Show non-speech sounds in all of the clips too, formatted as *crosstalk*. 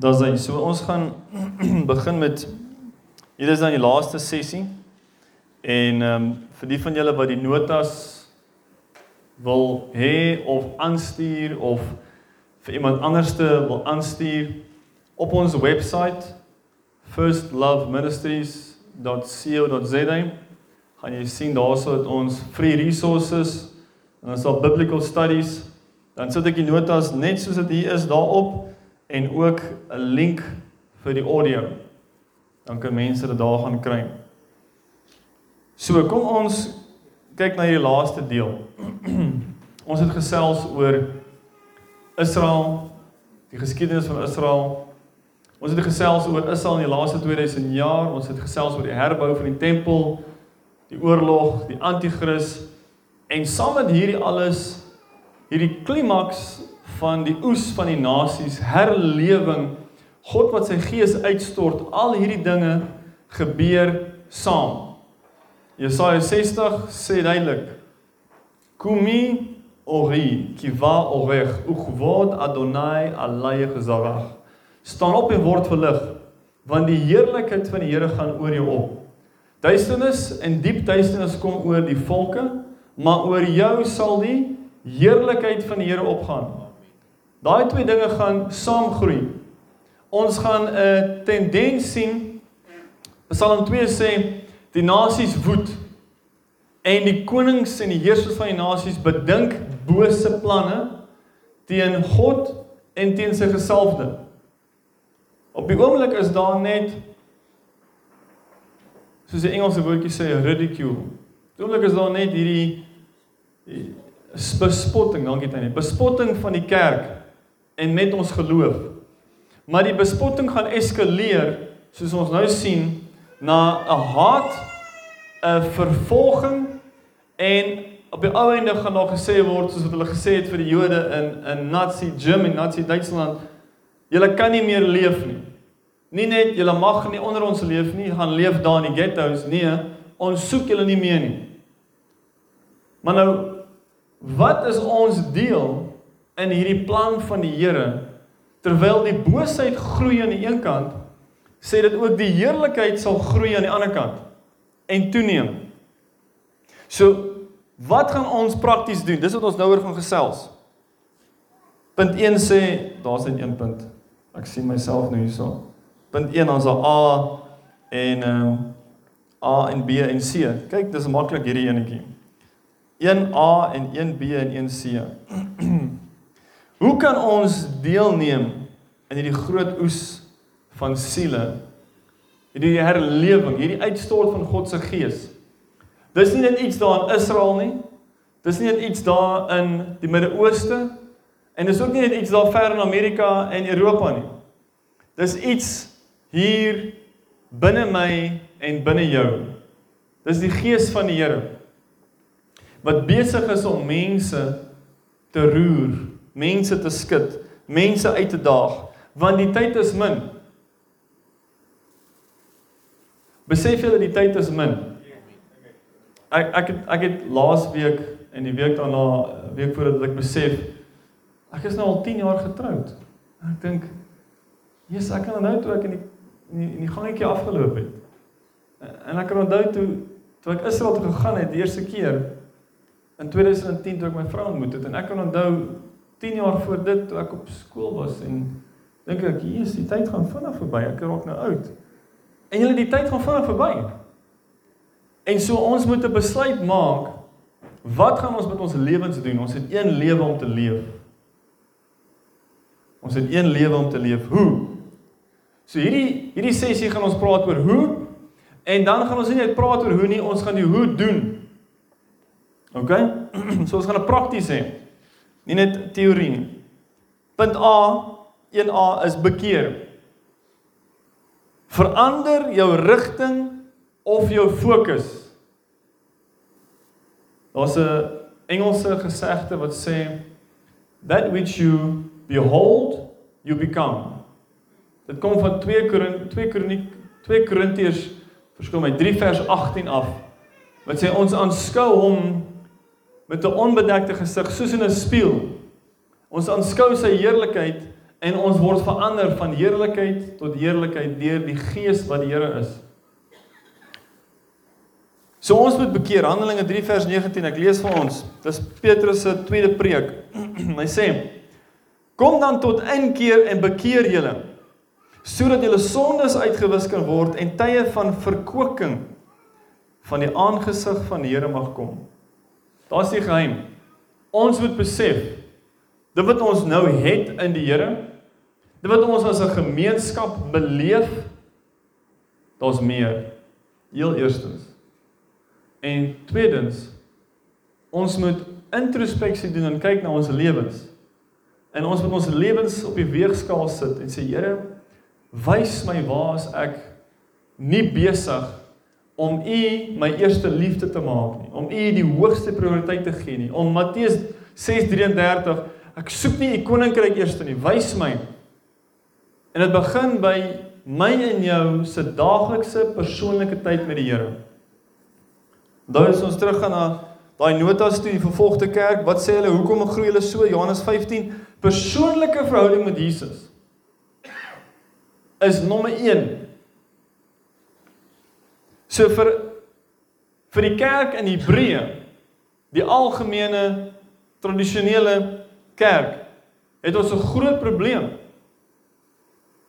Daar's hy. So ons gaan *clears throat* begin met hier is dan die laaste sessie. En ehm um, vir die van julle wat die notas wil hê of aanstuur of vir iemand anderste wil aanstuur op ons webwerf firstloveministries.co.za gaan jy sien daarso dat ons free resources en ons al biblical studies dan sit ek die notas net soos dit hier is daarop en ook 'n link vir die audio. Dan kan mense dit daar gaan kry. So, kom ons kyk na hierdie laaste deel. *clears throat* ons het gesels oor Israel, die geskiedenis van Israel. Ons het gesels oor Israel in die laaste 2000 jaar. Ons het gesels oor die herbou van die tempel, die oorlog, die anti-kris en saam met hierdie alles hierdie klimaks van die oes van die nasies, herlewing, God wat sy gees uitstort, al hierdie dinge gebeur saam. Jesaja 60 sê duidelik: Kumi ori kiva orech ukvod Adonai alay gezarach. Staan op en word verlig, want die heerlikheid van die Here gaan oor jou op. Duisternis en diep duisternis kom oor die volke, maar oor jou sal die heerlikheid van die Here opgaan. Daai twee dinge gaan saamgroei. Ons gaan 'n tendens sien. Psalm 2 sê die nasies woed en die konings en die heersers van die nasies bedink bose planne teen God en teen sy gesalfde. Op die oomblik is daar net soos die Engelse woordjie sê ridicule. Op die oomblik is daar net hierdie bespotting, dankie Tannie, bespotting van die kerk en met ons geloof. Maar die bespotting gaan eskaleer soos ons nou sien na 'n haat, 'n vervolging en op die ou einde gaan daar gesê word soos wat hulle gesê het vir die Jode in in Nazi Germany, Nazi Duitsland, julle kan nie meer leef nie. Nie net julle mag nie onder ons leef nie, gaan leef daar in die ghettos nie. Ons soek julle nie meer nie. Maar nou wat is ons deel in hierdie plan van die Here terwyl die boosheid groei aan die een kant sê dit ook die heerlikheid sal groei aan die ander kant en toeneem. So wat gaan ons prakties doen? Dis wat ons nou oor gaan gesels. Punt 1 sê daar's net een punt. Ek sien myself nou hierso. Punt 1 ons al A en ehm uh, A en B en C. Kyk, dis maklik hierdie enetjie. 1A en 1B en 1C. *clears throat* Hoe kan ons deelneem in hierdie groot oes van siele? Hierdie herlewing, hierdie uitstort van God se gees. Dis nie net iets daar in Israel nie. Dis nie net iets daar in die Midde-Ooste en dis ook nie net iets daar ver in Amerika en Europa nie. Dis iets hier binne my en binne jou. Dis die gees van die Here wat besig is om mense te roer mense te skud, mense uit te daag, want die tyd is min. Besef julle die tyd is min. Ek ek het ek het laas week en die week daarna, week voordat ek besef ek is nou al 10 jaar getroud. Ek dink Jesus, ek kan onthou toe ek in die in die, in die gangetjie afgeloop het. En ek kan onthou toe toe ek Israel toe gegaan het die eerste keer in 2010 toe ek my vrou ontmoet het en ek kan onthou 10 jaar voor dit toe ek op skool was en dink ek hier is die tyd gaan vinnig verby. Ek raak nou oud. En julle die tyd gaan vinnig verby. En so ons moet 'n besluit maak. Wat gaan ons met ons lewens doen? Ons het een lewe om te leef. Ons het een lewe om te leef. Hoe? So hierdie hierdie sessie gaan ons praat oor hoe en dan gaan ons nie net praat oor hoe nie, ons gaan die hoe doen. OK? *clears throat* so ons gaan 'n prakties hê. Nie net teorie nie. Punt A, 1A is bekeer. Verander jou rigting of jou fokus. Daar's 'n Engelse gesegde wat sê that which you behold, you become. Dit kom van 2 Korint 2 Kroniek 2 Korintiërs verskil my 3 vers 18 af. Wat sê ons aanskou hom met 'n onbedekte gesig soos in 'n spieël. Ons aanskou sy heerlikheid en ons word verander van heerlikheid tot heerlikheid deur die Gees wat die Here is. So ons moet bekeer Handelinge 3 vers 19 ek lees vir ons. Dis Petrus se tweede preek. *clears throat* Hy sê: Kom dan tot inkeer en bekeer julle sodat julle sondes uitgewis kan word en tye van verkwikking van die aangesig van die Here mag kom. Daar's die geheim. Ons moet besef dit wat ons nou het in die Here, dit wat ons as 'n gemeenskap beleef, daar's meer. Heel eerstens En tweedens ons moet introspeksie doen en kyk na ons lewens. En ons moet ons lewens op die weegskaal sit en sê Here, wys my waar is ek nie besig om U my eerste liefde te maak nie, om U die hoogste prioriteit te gee nie. Om Matteus 6:33 ek soek nie U koninkryk eers nie, wys my. En dit begin by my en jou se daaglikse persoonlike tyd met die Here. Dan is ons terug gaan na daai notas toe die vervolgde kerk. Wat sê hulle? Hoekom groei hulle so? Johannes 15 persoonlike verhouding met Jesus is nommer 1. So vir vir die kerk in Hebreë, die algemene tradisionele kerk, het ons 'n groot probleem.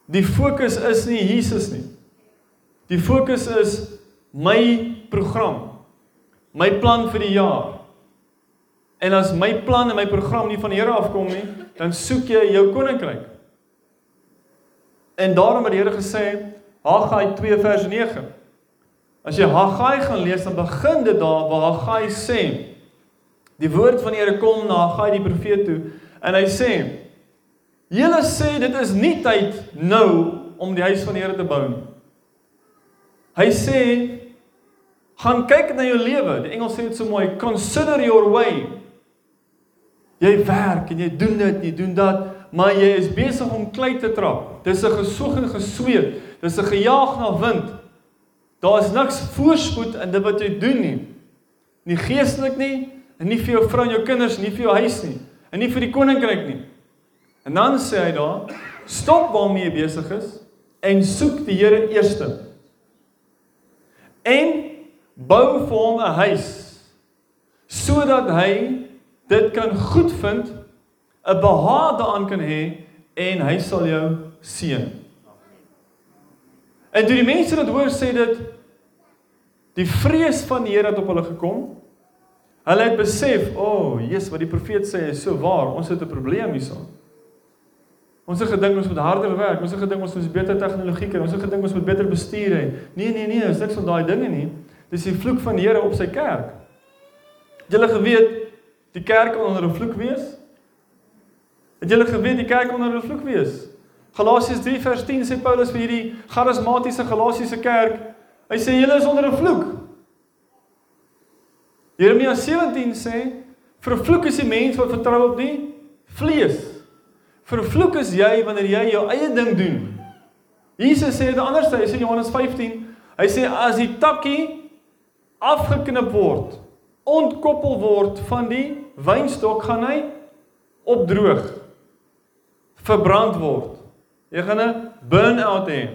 Die fokus is nie Jesus nie. Die fokus is my program my plan vir die jaar. En as my plan en my program nie van die Here afkom nie, dan soek jy jou koninkryk. En daarom het die Here gesê, Haggai 2 vers 9. As jy Haggai gaan lees, dan begin dit daar waar Haggai sê, die woord van die Here kom na Haggai die profeet toe en hy sê: "Julle sê dit is nie tyd nou om die huis van die Here te bou nie." Hy sê gaan kyk na jou lewe. Die Engels sê dit so mooi, consider your way. Jy werk en jy doen dit, jy doen dat, maar jy is besig om klei te trap. Dis 'n gesoek en gesweet. Dis 'n gejaag na wind. Daar is niks voorspoed in dit wat jy doen nie. Nie geestelik nie, en nie vir jou vrou en jou kinders, nie vir jou huis nie, en nie vir die koninkryk nie. En dan sê hy daar, stop waarmee jy besig is en soek die Here eerste. En bou vir hom 'n huis sodat hy dit kan goedvind, 'n behaag daaraan kan hê en hy sal jou seën. En toe die mense dit hoor sê dit die vrees van die Here het op hulle gekom. Hulle het besef, o, oh, Jesus, wat die profeet sê is so waar. Ons het 'n probleem hierson. Ons het gedink ons moet harder werk. Ons het gedink ons moet beter tegnologie kry. Ons het gedink ons moet beter bestuur hê. Nee, nee, nee, is niks van daai dinge nie. Dis die vloek van die Here op sy kerk. Het julle geweet die kerk kan onder 'n vloek wees? Het julle geweet die kerk kan onder 'n vloek wees? Galasiërs 3 vers 10 sê Paulus vir hierdie charismatiese Galasiese kerk, hy sê julle is onder 'n vloek. Jeremia 17 sê vervloek is die mens wat vertrou op die vlees. Vervloek is jy wanneer jy jou eie ding doen. Jesus sê dit anders, hy sê Johannes 15, hy sê as die takkie afgeknip word, ontkoppel word van die wynstok, gaan hy opdroog, verbrand word. Jy gaan 'n burn-out hê.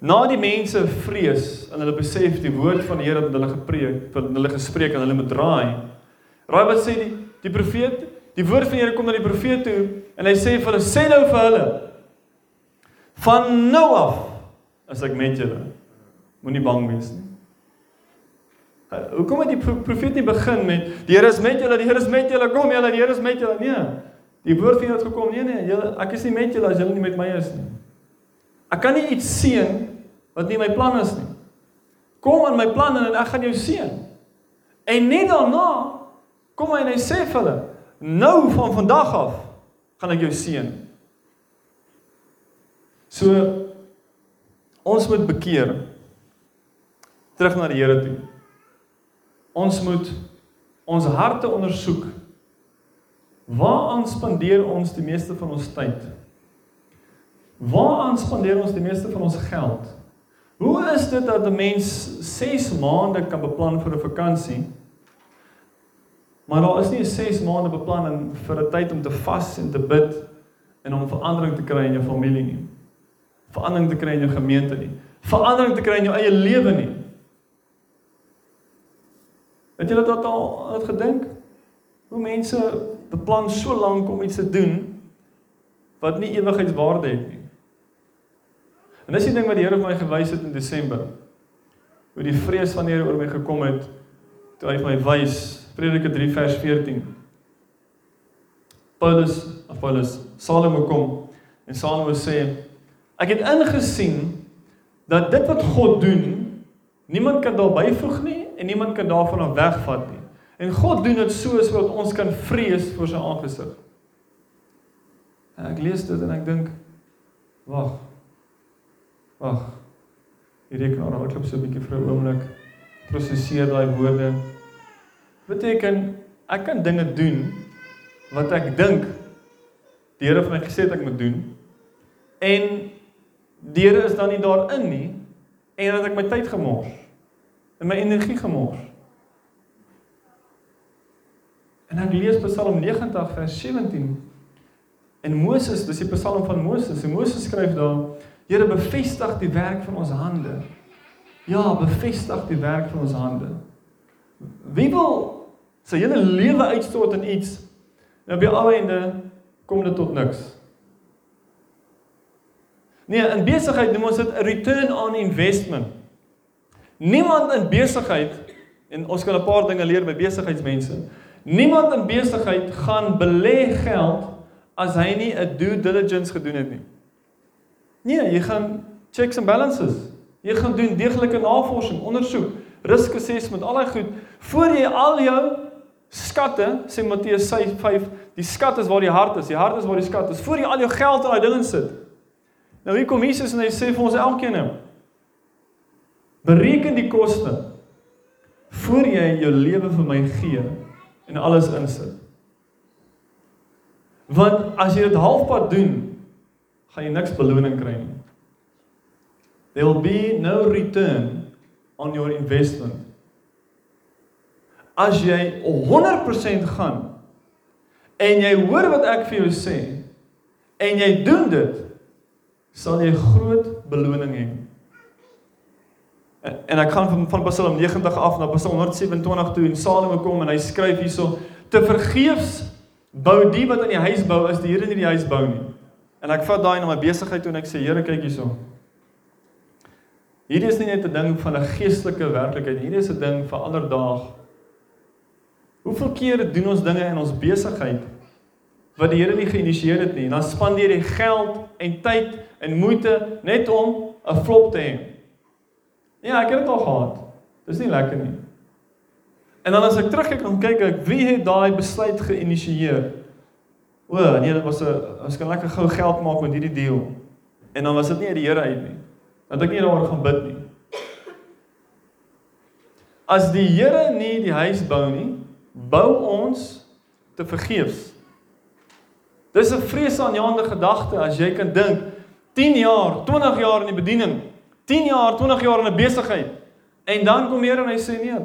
Na die mense vrees en hulle besef die woord van die Here wat hulle gepreek, wat hulle gespreek en hulle moet draai. Raai wat sê die die profeet? Die woord van die Here kom na die profeet toe en hy sê vir hulle sê nou vir hulle van nou af is ek met julle. Moenie bang wees nie. Uh, hoekom het die profeet nie begin met die Here is met julle, die Here is met julle, kom julle, die Here is met julle? Nee. Die woord van God het gekom. Nee nee, julle ek is nie met julle as julle nie met my is nie. Ek kan nie iets seën wat nie my plan is nie. Kom aan my plan en ek gaan jou seën. En net daarna kom hy en hy sê vir hulle, nou van vandag af gaan ek jou seën. So Ons moet bekeer. Terug na die Here toe. Ons moet ons harte ondersoek. Waaraan spandeer ons die meeste van ons tyd? Waaraan spandeer ons die meeste van ons geld? Hoe is dit dat 'n mens 6 maande kan beplan vir 'n vakansie? Maar daar is nie 'n 6 maande beplanning vir 'n tyd om te vas en te bid en om verandering te kry in jou familie nie. Verandering te kry in jou gemeente nie. Verandering te kry in jou eie lewe nie. Het julle dit al het gedink? Hoe mense beplan so lank om iets te doen wat nie ewigheidswaarde het nie. En dis die ding wat die Here vir my gewys het in Desember. Hoe die vrees van die Here oor my gekom het toe hy my wys Prediker 3 vers 14. Paulus of Paulus Salomo kom en Salomo sê ek het ingesien dat dit wat God doen niemand kan daar byvoeg nie en niemand kan daarvan af wegvat nie. En God doen dit so sodat ons kan vrees voor sy aangesig. En ek lees dit en ek dink wag. Wag. Hier rekenaar hou klop so 'n bietjie vir 'n oomblik. Prosesseer daai woorde. Beteken ek kan dinge doen wat ek dink die Here vir my gesê het ek moet doen. En die Here is dan nie daarin nie en dat ek my tyd gemors en my energie gemors. En ek lees Psalm 90 vers 17. En Moses, dis die Psalm van Moses. En Moses skryf daar: Here bevestig die werk van ons hande. Ja, bevestig die werk van ons hande. Wie wil sy hele lewe uitstort in iets en op die einde kom dit tot niks? Nee, in besigheid noem ons dit 'n return on investment. Niemand in besigheid en ons kan 'n paar dinge leer by besigheidsmense. Niemand in besigheid gaan belê geld as hy nie 'n due diligence gedoen het nie. Nee, jy gaan checks and balances. Jy gaan doen deeglike navorsing, ondersoek, risk assessment, al daai goed voor jy al jou skatte, sê Matteus 5, die skat is waar die hart is. Die hart is waar die skat is. Voor jy al jou geld in daai ding insit. Nou hier kom Jesus en hy sê vir ons elkeen nou Bereken die koste voor jy jou lewe vir my gee en alles insit. Want as jy dit halfpad doen, gaan jy niks beloning kry nie. There will be no return on your investment. As jy 100% gaan en jy hoor wat ek vir jou sê en jy doen dit, sal jy groot beloning hê. En ek gaan van van Psalm 90 af na Psalm 127 toe en Salomo kom en hy skryf hierso te vergeefs bou die wat aan die huis bou as die Here nie die huis bou nie. En ek vat daai na my besigheid toe en ek sê Here kyk hierso. Hierdie is nie net 'n ding van 'n geestelike werklikheid, hierdie is 'n ding vir alledaags. Hoeveel kere doen ons dinge in ons besigheid wat die Here nie geïnisieer het nie en dan spandeer jy geld en tyd en moeite net om 'n flop te hê. Ja, ek het dit al gehad. Dis nie lekker nie. En dan as ek terugkyk en kyk ek wie het daai besluit geïnisieer? O, nee, dit was 'n ons kan lekker gou geld maak met hierdie deal. En dan was dit nie uit die Here uit nie. Dat ek nie daaroor gaan bid nie. As die Here nie die huis bou nie, bou ons te vergeefs. Dis 'n vreesaanjaende gedagte as jy kan dink 10 jaar, 20 jaar in die bediening, 10 jaar, 20 jaar in 'n besigheid en dan kom Here en hy sê nee,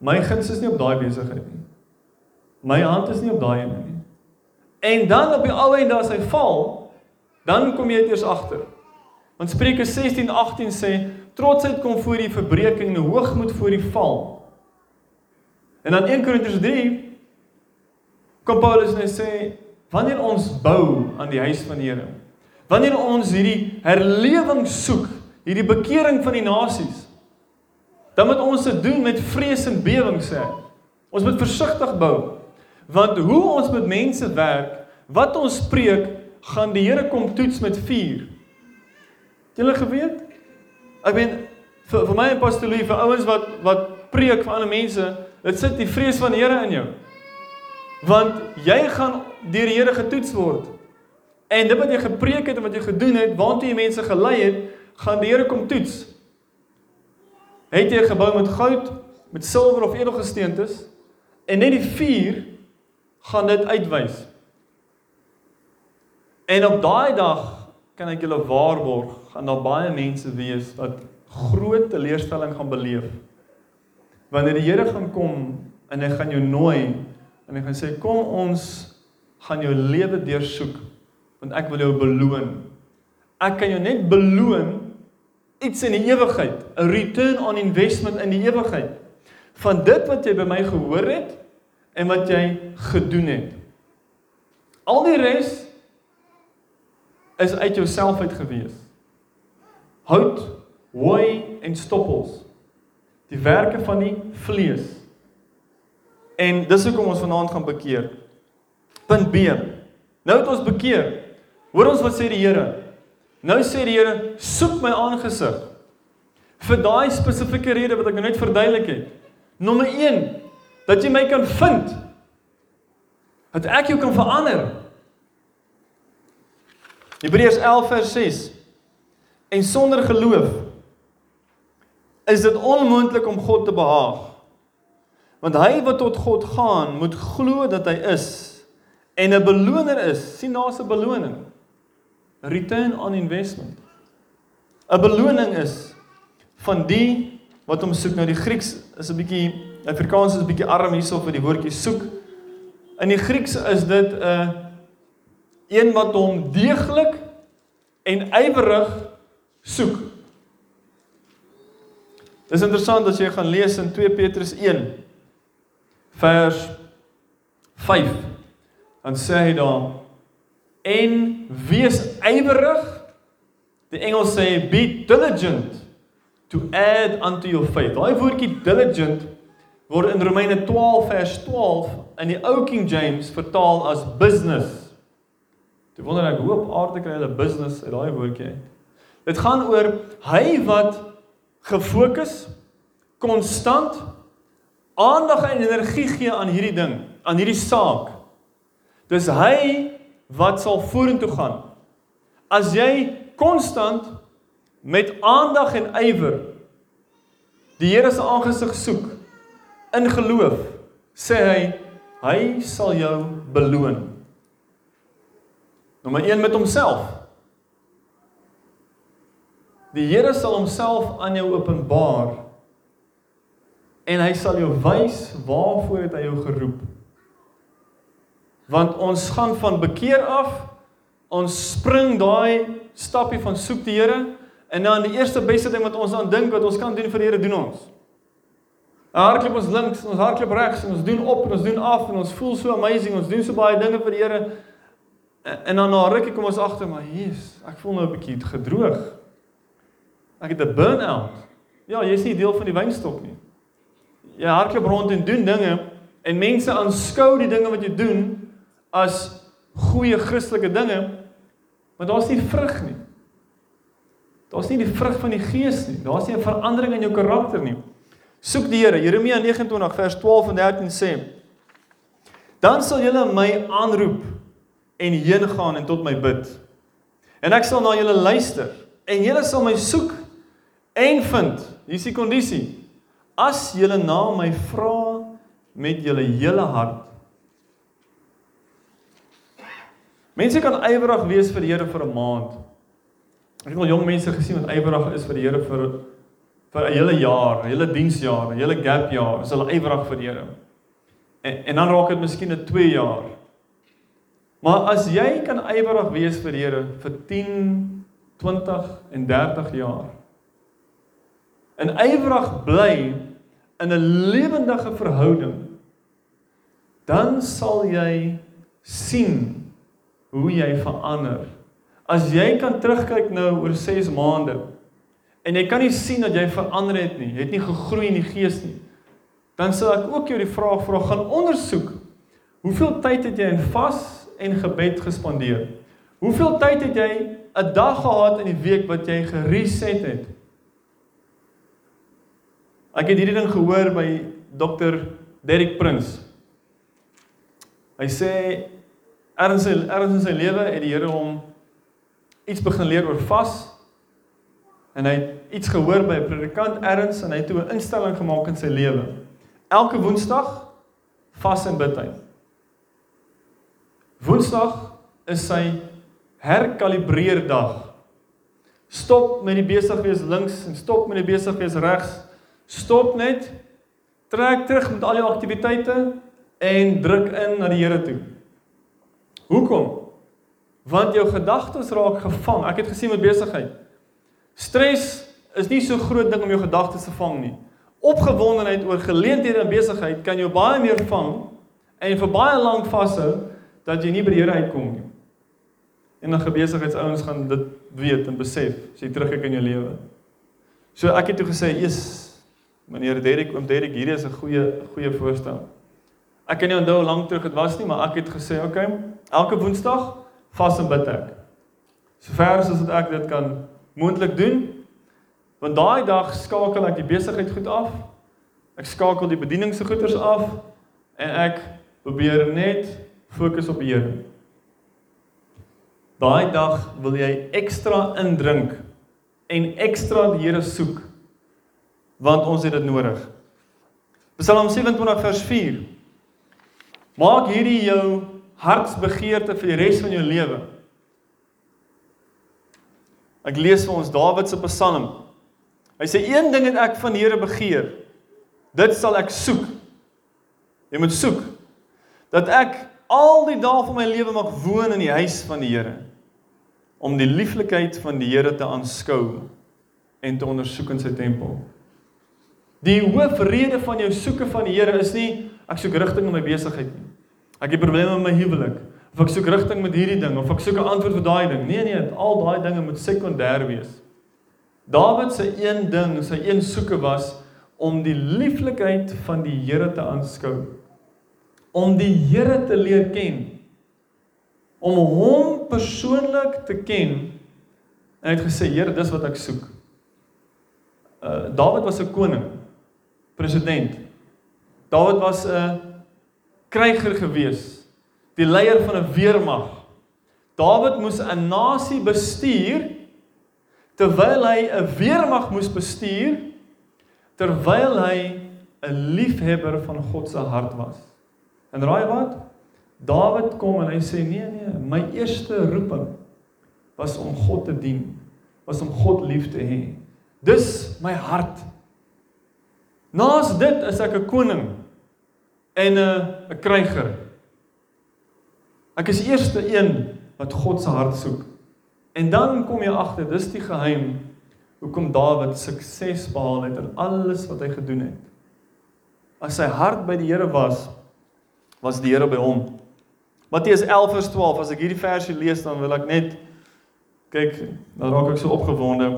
My guns is nie op daai besigheid nie. My hand is nie op daai een nie. En dan op die ou einde as hy val, dan kom jy eers agter. Want Spreuke 16:18 sê trotsheid kom voor die verbreeking en hoogmoed voor die val. En dan 1 Korintiërs 3 kom Paulus en hy sê wanneer ons bou aan die huis van die Here, wanneer ons hierdie herlewing soek, hierdie bekering van die nasies, dan moet ons dit doen met vrees en bewering sê. Ons moet versigtig bou. Want hoe ons met mense werk, wat ons preek, gaan die Here kom toets met vuur. Het julle geweet? Ek meen vir vir my apostolie vir ouens wat wat preek vir ander mense, dit sit die vrees van die Here in jou. Want jy gaan deur die Here getoets word. En dit wat jy gepreek het en wat jy gedoen het, waartoe jy mense gelei het, gaan die Here kom toets. Het jy 'n gebou met goud, met silwer of edelgesteentes en net die vuur gaan dit uitwys. En op daai dag kan ek julle waarborg, gaan daar baie mense wees wat groot teleurstelling gaan beleef. Wanneer die Here gaan kom en hy gaan jou nooi en hy gaan sê kom ons gaan jou lewe deursoek want ek wil jou beloon. Ek kan jou net beloon iets in die ewigheid, 'n return on investment in die ewigheid van dit wat jy by my gehoor het en wat jy gedoen het. Al die res is uit jouself uit gewees. Hout, hooi en stoppels. Die werke van die vlees. En dis hoekom ons vanaand gaan bekeer. Punt B. Nou het ons bekeer. Hoor ons wat sê die Here? Nou sê die Here, soek my aangesig. Vir daai spesifieke rede wat ek nou net verduidelik het. Nommer 1 dat jy my kan vind. Dat ek jou kan verander. Hebreërs 11 vers 6. En sonder geloof is dit onmoontlik om God te behaag. Want hy wat tot God gaan, moet glo dat hy is en 'n beloner is. sien daar's 'n beloning. Return on investment. 'n Beloning is van die wat hom soek. Nou die Grieks is 'n bietjie Afrikaans is 'n bietjie arm hierso vir die woordjie soek. In die Grieks is dit 'n uh, een wat hom deeglik en ywerig soek. Dis interessant as jy gaan lees in 2 Petrus 1 vers 5. Dan sê hy daar en wees ywerig. Die Engels sê be diligent to add unto your faith. Daai woordjie diligent word in Romeine 12 vers 12 in die ou King James vertaal as business. Jy wonder ek hoe op aarde kry hulle business uit daai woordjie uit. Dit gaan oor hy wat gefokus konstant aandag en energie gee aan hierdie ding, aan hierdie saak. Dis hy wat sal vorentoe gaan. As jy konstant met aandag en ywer die Here se aangesig soek in geloof sê hy hy sal jou beloon. Nommer 1 met homself. Die Here sal homself aan jou openbaar en hy sal jou wys waarvoor het hy jou geroep want ons gaan van bekeer af ons spring daai stappie van soek die Here En dan die eerste beste ding wat ons aan dink wat ons kan doen vir die Here doen ons. Nou hardloop ons links, ons hardloop regs, ons doen op en ons doen af en ons voel so amazing, ons doen so baie dinge vir die Here. En dan na rukkie kom ons agter, maar hier's, ek voel nou 'n bietjie gedroog. Ek het 'n burn-out. Ja, jy's nie deel van die wynstok nie. Jy hardloop rond en doen dinge en mense aanskou die dinge wat jy doen as goeie Christelike dinge, maar daar's nie vrug nie. Daar's nie die vrug van die Gees nie. Daar's nie 'n verandering in jou karakter nie. Soek die Here. Jeremia 29 vers 12 en 13 sê: Dan sal julle my aanroep en heen gaan en tot my bid. En ek sal na julle luister en julle sal my soek en vind. Hier is die kondisie. As julle na my vra met julle hele hart. Mense kan ywerig wees vir die Here vir 'n maand. Ek het al jong mense gesien wat ywerig is vir die Here vir vir 'n hele jaar, 'n hele diensjaar, 'n hele gap jaar, is hulle ywerig vir die Here. En en dan raak dit miskien 'n 2 jaar. Maar as jy kan ywerig wees vir die Here vir 10, 20 en 30 jaar. En ywerig bly in 'n lewendige verhouding, dan sal jy sien hoe jy verander. As jy kan terugkyk nou oor 6 maande en jy kan nie sien dat jy verander het nie, jy het nie gegroei in die gees nie, dan sal ek ook jou die vraag vra gaan ondersoek. Hoeveel tyd het jy in vas en gebed gespandeer? Hoeveel tyd het jy 'n dag gehad in die week wat jy gereset het? Ek het hierdie ding gehoor by Dr. Derek Prins. Hy sê erns erns in sy lewe het die Here hom iets begin leer oor vas en hy het iets gehoor by 'n predikant erns en hy het 'n instelling gemaak in sy lewe. Elke Woensdag vas en bid hy. Woensdag is sy herkalibreer dag. Stop met die besig wees links en stop met die besig wees regs. Stop net Trek terug met al jou aktiwiteite en druk in na die Here toe. Hoekom? Want jou gedagtes raak gevang. Ek het gesien met besigheid. Stres is nie so groot ding om jou gedagtes te vang nie. Opgewondenheid oor geleenthede en besigheid kan jou baie meer vang en vir baie lank vashou dat jy nie by die Here uitkom nie. En dan gebesigheidsouens gaan dit weet en besef as jy terugkyk in jou lewe. So ek het toe gesê, "Jesus, meneer Derek, oom Derek, hierdie is 'n goeie goeie voorstel." Ek kan nie onthou hoe lank terug dit was nie, maar ek het gesê, "Oké, okay, elke Woensdag vas en bid ek." Sover as wat ek dit kan moontlik doen. Want daai dag skakel ek die besigheid goed af. Ek skakel die bedieningse goeders af en ek probeer net fokus op die Here. Daai dag wil jy ekstra indrink en ekstra die Here soek want ons het dit nodig. Psalm 27 vers 4. Maak hierdie jou hartsbegeerte vir die res van jou lewe. Ek lees vir ons Dawid se Psalm. Hy sê een ding het ek van die Here begeer. Dit sal ek soek. Jy moet soek dat ek al die dae van my lewe mag woon in die huis van die Here om die lieflikheid van die Here te aanskou en te ondersoek in sy tempel. Die hoofrede van jou soeke van die Here is nie ek soek rigting in my besigheid nie. Ek het probleme met my huwelik of ek soek rigting met hierdie ding of ek soek 'n antwoord vir daai ding. Nee nee, al daai dinge moet sekondêr wees. Dawid se een ding, sy een soeke was om die lieflikheid van die Here te aanskou. Om die Here te leer ken om hom persoonlik te ken. En hy het gesê, Here, dis wat ek soek. Uh Dawid was 'n koning, president. Dawid was 'n kryger gewees, die leier van 'n weermag. Dawid moes 'n nasie bestuur terwyl hy 'n weermag moes bestuur terwyl hy 'n liefhebber van God se hart was. En raai wat? Dawid kom en hy sê nee nee, my eerste roeping was om God te dien, was om God lief te hê. Dis my hart. Naas dit is ek 'n koning en 'n 'n kryger. Ek is eerste een wat God se hart soek. En dan kom jy agter, dis die geheim hoekom Dawid sukses behaal het in alles wat hy gedoen het. As sy hart by die Here was, was die Here by hom. Matteus 11 vers 12. As ek hierdie versie lees dan wil ek net kyk, dan raak ek so opgewonde.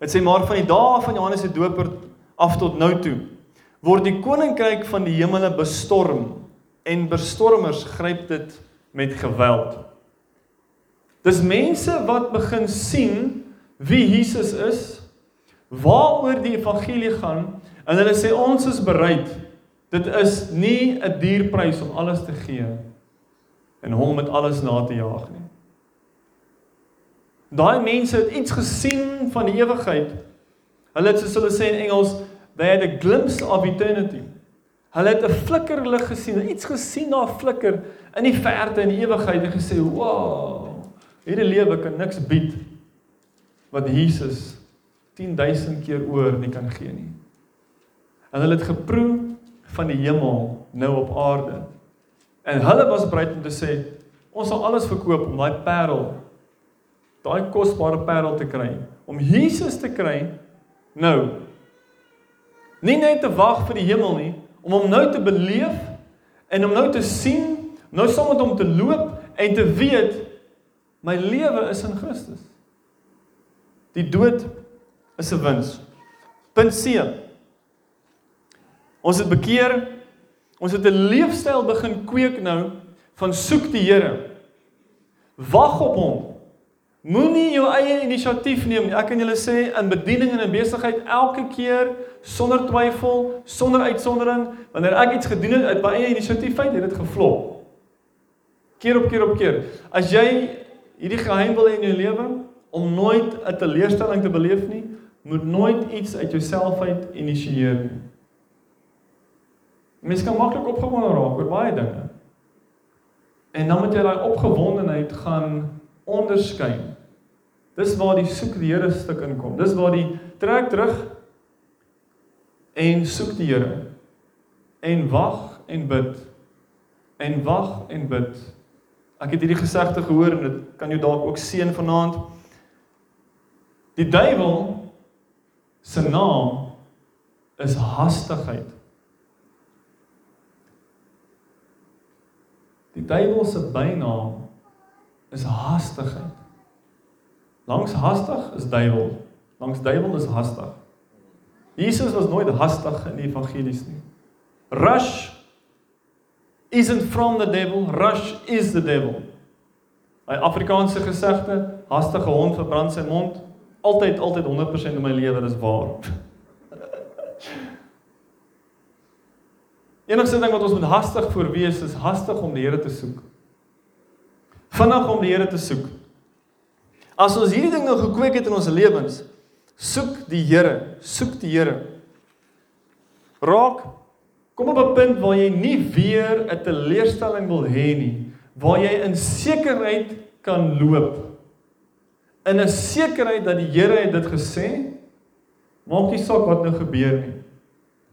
Dit sê maar van die dae van Johannes die Doper af tot nou toe word die koninkryk van die hemele bestorm en bestormers gryp dit met geweld. Dis mense wat begin sien wie Jesus is, waaroor die evangelie gaan en hulle sê ons is bereid. Dit is nie 'n duur prys om alles te gee en hom met alles na te jaag nie. Daai mense het iets gesien van die ewigheid. Hulle het soos hulle sê in Engels, they had a glimpse of eternity. Hulle het 'n flikkerlig gesien, iets gesien daar flikker in die verte in die ewigheid en gesê, "Wow, hierdie lewe kan niks bied wat Jesus 10000 keer oor nie kan gee nie." En hulle het geproe van die hemel nou op aarde. En hulle was bereid om te sê ons sal alles verkoop om daai parel daai kosbare parel te kry, om Jesus te kry nou. Nie net te wag vir die hemel nie, om hom nou te beleef en om nou te sien, nou saam met hom te loop en te weet my lewe is in Christus. Die dood is 'n wins. Punt C. Ons het bekeer Ons het 'n leefstyl begin kweek nou van soek die Here. Wag op hom. Moenie jou eie inisiatief neem nie. Ek kan julle sê in bediening en in besigheid elke keer sonder twyfel, sonder uitsondering, wanneer ek iets gedoen het uit my eie inisiatief, het dit geflop. Keer op keer op keer. As jy hierdie geheim wil hê in jou lewe om nooit 'n teleurstelling te beleef nie, moet nooit iets uit jouself uit initieer nie. Mense kan maklik opgewonde raak oor baie dinge. En dan moet jy daai opgewondenheid gaan onderskei. Dis waar die soek die Here stuk inkom. Dis waar die trek terug en soek die Here. en wag en bid. En wag en bid. Ek het hierdie gesegde gehoor en dit kan jou dalk ook seën vanaand. Die duiwel se naam is hastigheid. Die duiwel se bynaam is hastigheid. Langs hastig is duiwel. Langs duiwel is hastig. Jesus was nooit hastig in die evangelies nie. Rush isn't from the devil, rush is the devil. Hy Afrikaanse gesegde, hastige hond verbrand sy mond, altyd altyd 100% in my lewe is waar. *laughs* Enigste ding wat ons moet hastig voor wees is hastig om die Here te soek. Vinnig om die Here te soek. As ons hierdie ding nou gekweek het in ons lewens, soek die Here, soek die Here. Raak Kom op 'n punt waar jy nie weer 'n teleurstelling wil hê nie, waar jy in sekerheid kan loop. In 'n sekerheid dat die Here het dit gesê, maak nie saak wat nou gebeur nie.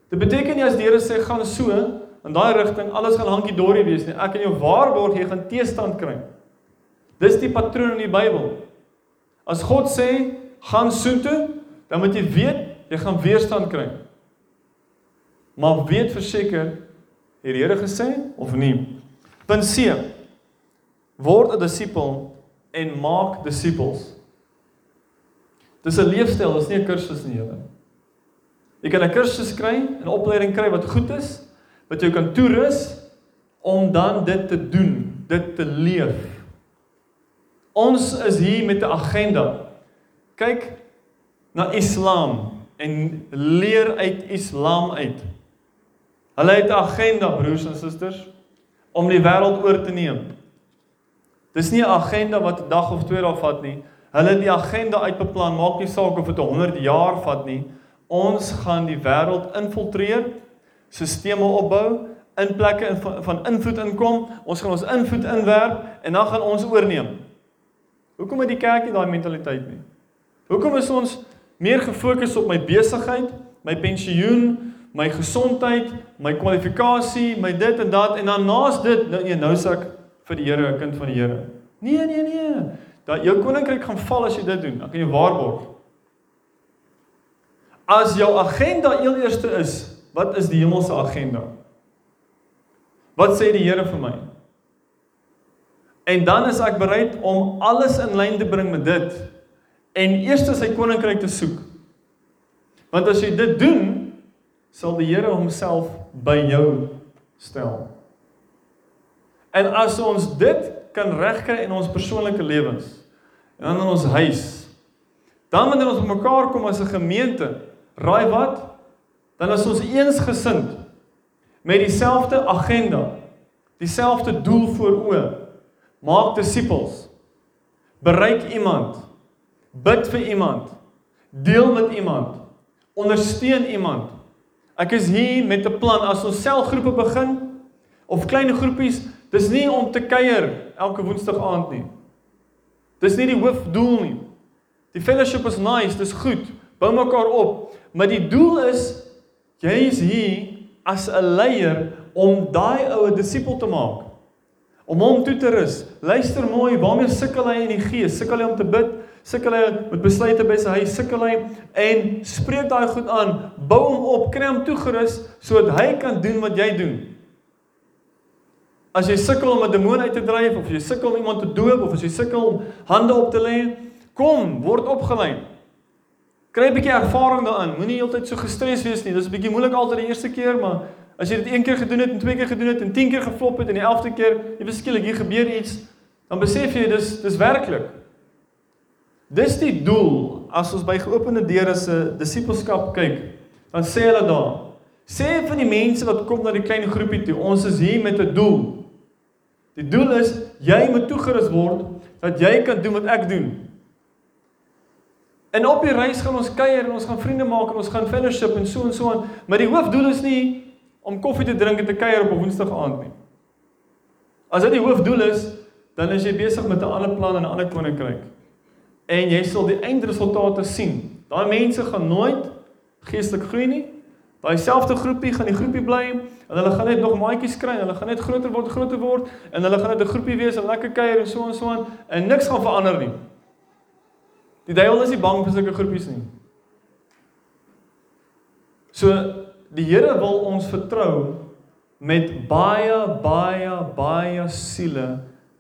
Dit beteken nie as die Here sê gaan so in daai rigting, alles gaan hankie dorie wees nie. Ek kan jou waarborg jy gaan teestand kry. Dis die patroon in die Bybel. As God sê gaan soontoe, dan moet jy weet jy gaan weerstand kry. Maar weet verseker het die Here gesê of nie? Punt C. Word 'n disipel en maak disippels. Dis 'n leefstyl, dis nie 'n kursus nie, julle. Jy kan 'n kursus kry, 'n opleiding kry wat goed is, wat jou kan toerus om dan dit te doen, dit te leef. Ons is hier met 'n agenda. Kyk na Islam en leer uit Islam uit. Hulle het 'n agenda, broers en susters, om die wêreld oor te neem. Dis nie 'n agenda wat 'n dag of twee dae vat nie. Hulle het die agenda uitbeplan, maak nie saak of dit 100 jaar vat nie. Ons gaan die wêreld infiltreer, sisteme opbou, in plekke van invloed inkom. Ons gaan ons invloed inwerp en dan gaan ons oorneem. Hoekom het die kerk nie daai mentaliteit nie? Hoekom is ons meer gefokus op my besigheid, my pensioen, my gesondheid, my kwalifikasie, my dit en dat en dan naas dit nou nee, nou sak vir die Here 'n kind van die Here. Nee, nee, nee. Dat jou koninkryk gaan val as jy dit doen. Ek kan jou waarborg. As jou agenda eel eerste is, wat is die hemelse agenda? Wat sê die Here vir my? En dan is ek bereid om alles in lyn te bring met dit en eers sy koninkryk te soek. Want as jy dit doen, sal die Here homself by jou stel. En as ons dit kan regkry in ons persoonlike lewens en in ons huis, dan wanneer ons mekaar kom as 'n gemeente, raai wat? Dan is ons eensgesind met dieselfde agenda, dieselfde doel voor oë. Maak disippels. Bereik iemand. Bid vir iemand. Deel met iemand. Ondersteun iemand. Ek is hier met 'n plan as ons selgroepe begin of klein groepies, dis nie om te kuier elke woensdag aand nie. Dis nie die hoofdoel nie. Die fellowship is nice, dis goed. Bou mekaar op, maar die doel is jy is hier as 'n leier om daai oue disipel te maak. Om hom toe te rus. Luister mooi, waarmee sukkel hy in die gees? Sukkel hy om te bid? sukkel hy met besluite by sy huis, sukkel hy en spreek daai goed aan, bou hom op, kry hom toegerus sodat hy kan doen wat jy doen. As jy sukkel om 'n demoon uit te dryf of jy sukkel om iemand te doop of as jy sukkel om hande op te lê, kom, word opgelei. Kry 'n bietjie ervaring daarin. Moenie heeltyd so gestres wees nie. Dis 'n bietjie moeilik altyd die eerste keer, maar as jy dit een keer gedoen het en twee keer gedoen het en 10 keer geflop het en die 11de keer, jy beskielik hier gebeur iets, dan besef jy dis dis werklik. Dis die doel as ons by geopende deure se disipelskap kyk. Dan sê hulle daar: "Sê vir die mense wat kom na die klein groepie toe, ons is hier met 'n doel." Die doel is jy moet toegerus word dat jy kan doen wat ek doen. En op die reis gaan ons kuier en ons gaan vriende maak en ons gaan fellowship en so en so aan, maar die hoofdoel is nie om koffie te drink en te kuier op 'n Woensdag aand nie. As dit die hoofdoel is, dan is jy besig met 'n ander plan en 'n ander koninkryk en jy sal die eindresultate sien. Daai mense gaan nooit geestelik groei nie. Daai selfde groepie gaan die groepie bly en hulle gaan net nog maatjies kry en hulle gaan net groter word, groter word en hulle gaan net 'n groepie wees en lekker kuier en so en so aan en niks gaan verander nie. Die duiwel is nie bang vir sulke groepies nie. So die Here wil ons vertrou met baie baie baie siele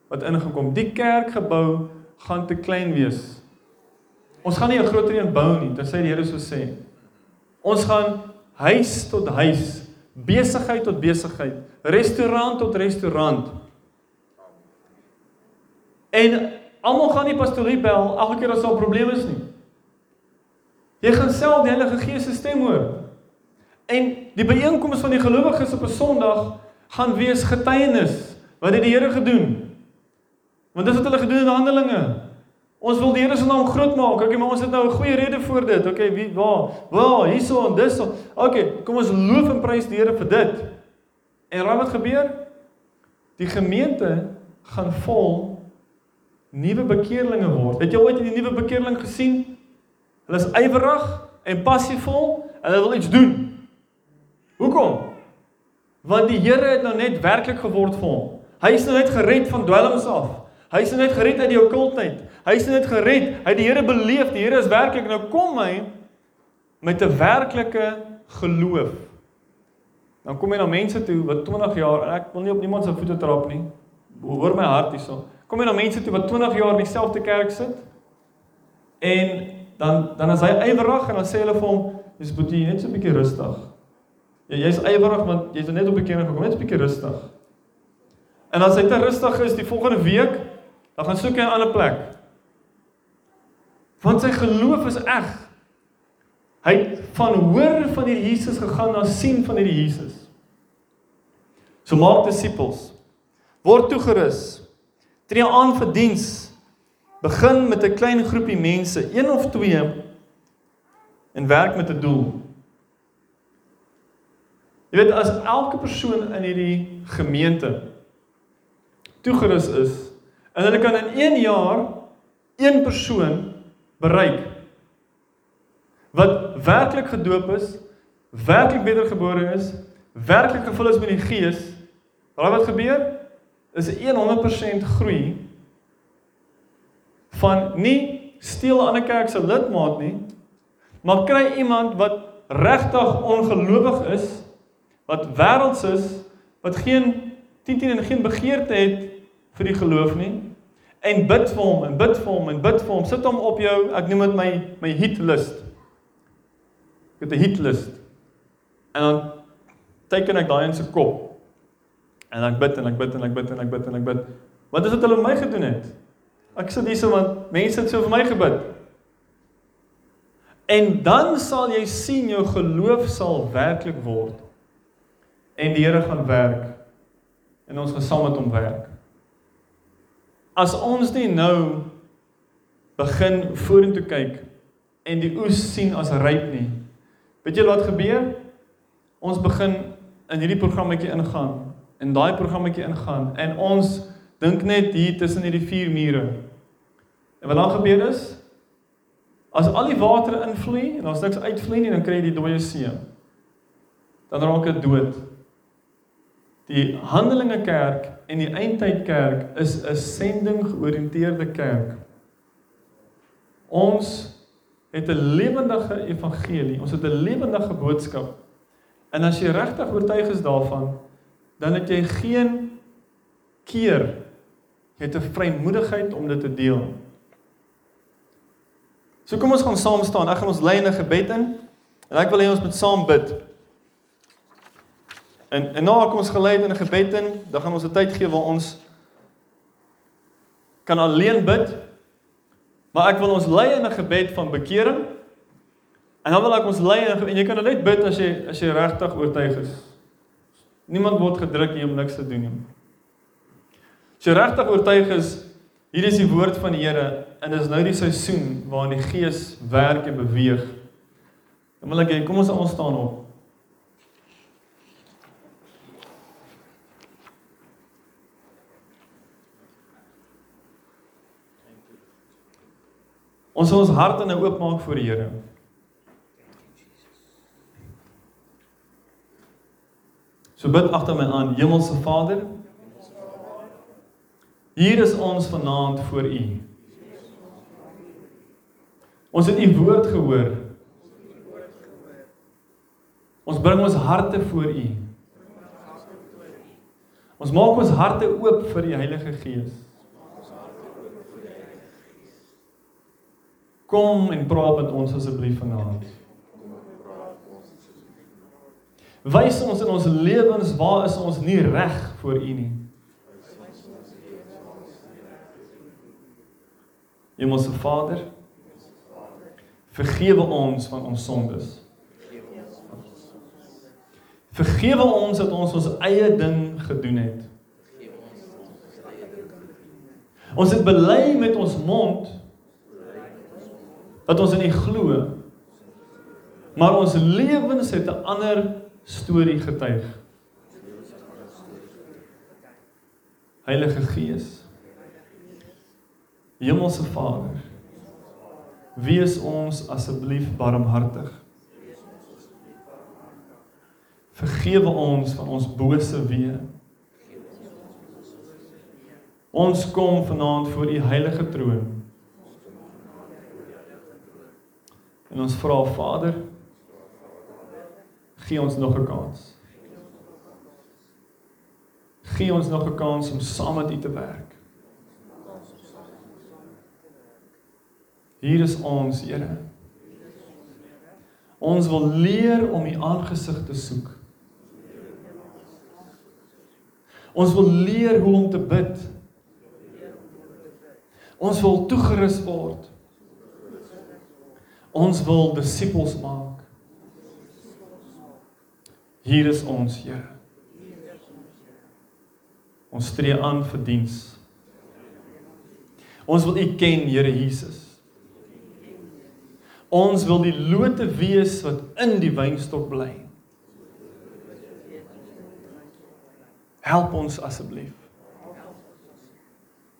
wat ingekom. Die kerkgebou gaan te klein wees. Ons gaan nie 'n groter een bou nie, dit sê die Here so sê. Ons gaan huis tot huis, besigheid tot besigheid, restaurant tot restaurant. En almal gaan nie pastorie bel elke keer as daar probleme is nie. Jy gaan self die Heilige Gees se stem hoor. En die byeenkoms van die gelowiges op 'n Sondag gaan wees getuienis wat het die Here gedoen. Want dis wat hulle gedoen in Handelinge. Ons wil die Here se naam groot maak. Okay, maar ons het nou 'n goeie rede vir dit. Okay, wie waar? Waar? Hierso en dis. Okay, kom ons loof en prys die Here vir dit. En raai wat gebeur? Die gemeente gaan vol nuwe bekeerlinge word. Het jy ooit 'n nuwe bekeerling gesien? Hulle is ywerig en passievol hulle wil iets doen. Hoekom? Want die Here het nou net werklik geword vir hom. Hy is nou net gered van dwelms af. Hy is nou net gered uit die okkultheid. Hy is net gered. Hy het die Here beleef. Die Here is werklik nou kom hy met 'n werklike geloof. Dan kom jy na mense toe wat 20 jaar en ek wil nie op niemand se voete trap nie. Hoor my hart hierso. Kom jy na mense toe wat 20 jaar in dieselfde kerk sit? En dan dan is hy ywerig en dan sê hulle vir hom, "Dis boetie, net so 'n bietjie rustig." Ja, jy's ywerig want jy's net op 'n keer gekom, net 'n bietjie rustig. En as hy te rustig is die volgende week, dan gaan soek hy 'n ander plek. Want sy geloof is eg. Hy het van hoor van hierdie Jesus gegaan na sien van hierdie Jesus. So maak disippels. Word toegerus. Tree aan vir diens. Begin met 'n klein groepie mense, een of twee en werk met 'n doel. Jy weet as elke persoon in hierdie gemeente toegerus is en hulle kan in 1 jaar een persoon bereik wat werklik gedoop is, werklik wedergebore is, werklik gevul is met die Gees, raai wat gebeur? Is 'n 100% groei van nie steel aan 'n kerk se lidmaat nie, maar kry iemand wat regtig ongelowig is, wat wêrelds is, wat geen 10 10 en geen begeerte het vir die geloof nie, en bid vir hom en bid vir hom en bid vir hom. Sit hom op jou, ek noem dit my my hit list. Ek het 'n hit list. En dan teken ek daai in sy kop. En ek bid en ek bid en ek bid en ek bid en ek bid. Wat is dit hulle my gedoen het? Ek sit hier so want mense het so vir my gebid. En dan sal jy sien jou geloof sal werklik word. En die Here gaan werk. En ons gaan saam met hom werk as ons nie nou begin vorentoe kyk en die oes sien as ryp nie. Weet jy wat gebeur? Ons begin in hierdie programmetjie ingaan en daai programmetjie ingaan en ons dink net hier tussen hierdie vier mure. En wat dan gebeur is as al die water invloei en ons niks uitvloei nie, dan kry jy die dooie see. Dan raak dit dood. Die Handelinge Kerk en die Eindtyd Kerk is 'n sending georiënteerde kerk. Ons het 'n lewendige evangelie, ons het 'n lewendige boodskap. En as jy regtig oortuig is daarvan, dan het jy geen keer jy het 'n vrymoedigheid om dit te deel. So kom ons gaan saam staan. Ek gaan ons lei in 'n gebed in en ek wil hê ons moet saam bid. En en nou kom ons gelei in 'n gebed in, dan gaan ons 'n tyd gee waar ons kan alleen bid. Maar ek wil ons lei in 'n gebed van bekering. En dan wil ek ons lei en jy kan net bid as jy as jy regtig oortuig is. Niemand word gedruk hier om niks te doen nie. As jy regtig oortuig is, hier is die woord van die Here en dis nou die seisoen waarin die Gees werk en beweeg. Dan wil ek hê kom ons ons staan op. Ons ons harte nou oopmaak voor die Here. So bid agter my aan, Hemelse Vader. Hier is ons vanaand voor U. Ons het U woord gehoor. Ons bring ons harte voor U. Ons maak ons harte oop vir die Heilige Gees. Kom en praat met ons asseblief vanaand. Wys ons in ons lewens waar is ons nie reg voor U nie. Hemelse Vader, vergewe ons van ons sondes. Vergewe ons dat ons ons eie ding gedoen het. Ons het bely met ons mond dat ons in U glo. Maar ons lewens het 'n ander storie getuig. Heilige Gees. Hemelse Vader. Wees ons asseblief barmhartig. Vergewe ons van ons bose weë. Ons kom vanaand voor u heilige troon. En ons vra Vader, gee ons nog 'n kans. Gee ons nog 'n kans om saam met u te werk. Hier is ons, Here. Ons wil leer om u aangesig te soek. Ons wil leer hoe om te bid. Ons wil toegerus word. Ons wil disippels maak. Hier is ons, Here. Ons tree aan vir diens. Ons wil U ken, Here Jesus. Ons wil die lote wees wat in die wynstok bly. Help ons asseblief.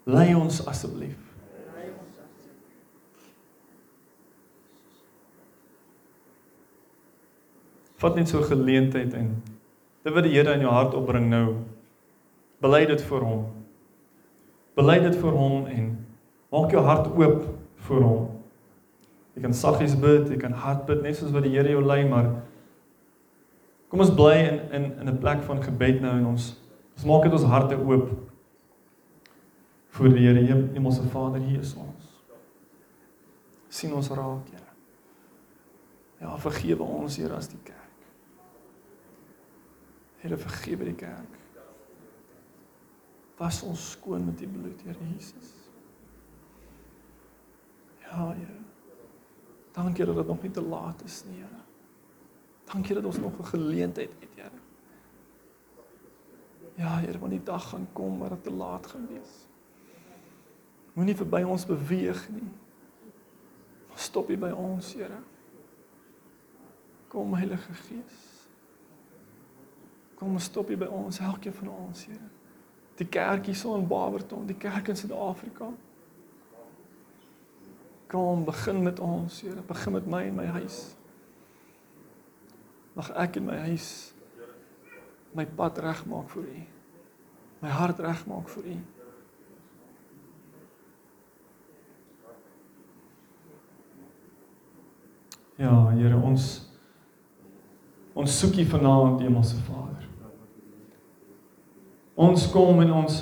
Lei ons asseblief. Vat net so 'n geleentheid en dit wat die Here in jou hart opbring nou. Bely dit vir hom. Bely dit vir hom en maak jou hart oop vir hom. Jy kan saggies bid, jy kan hard bid net soos wat die Here jou lei, maar kom ons bly in in in 'n plek van gebed nou en ons Ons maak dit ons harte oop voor die Here, Hemelse Vader, hier is ons. sien ons raak, Here. Ja, vergewe ons, Here, as die kerk. Here, vergewe die kerk. Was ons skoon met die bloed, Here Jesus. Ja, Here. Dankie dat dit nog nie te laat is nie, Here. Dankie dat ons nog 'n geleentheid het, Here. Ja, Here, want die dag gaan kom waar dit te laat gaan wees. Moenie verby ons beweeg nie. Stop hier by ons, Here. Kom Heilige Gees. Kom stop hier by ons, elkeen van ons, Here. Die kerk hier so in Barberton, die kerk in Suid-Afrika. Kom begin met ons, Here. Begin met my en my huis. Mag ek in my huis my pad regmaak vir U. My hart regmaak vir U. Ja, Here, ons ons soek U vanaand, Hemelse Vader. Ons kom en ons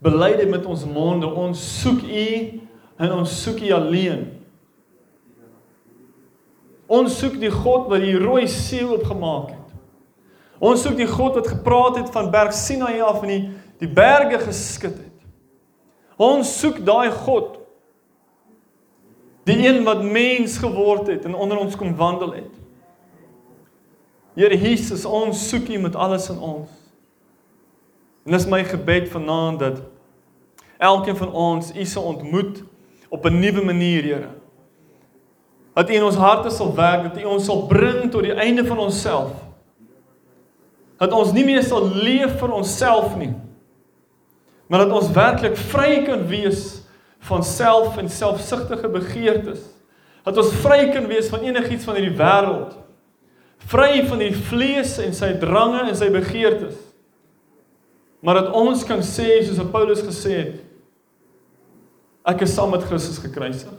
bely dit met ons monde. Ons soek U en ons soek U alleen. Ons soek die God wat die rooi see oopgemaak het. Ons soek die God wat gepraat het van Berg Sinaï af en die die berge geskit het. Ons soek daai God. Die een wat mens geword het en onder ons kom wandel het. Here Jesus, ons soek U met alles in ons. En dis my gebed vanaand dat elkeen van ons U se ontmoet op 'n nuwe manier, Here. Dat U in ons harte sal werk, dat U ons sal bring tot die einde van onsself dat ons nie meer sal leef vir onsself nie maar dat ons werklik vry kan wees van self en selfsugtige begeertes. Dat ons vry kan wees van enigiets van hierdie wêreld vry van die vlees en sy drange en sy begeertes Maar dat ons kan sê soos Paulus gesê het, ek is saam met Christus gekruisig.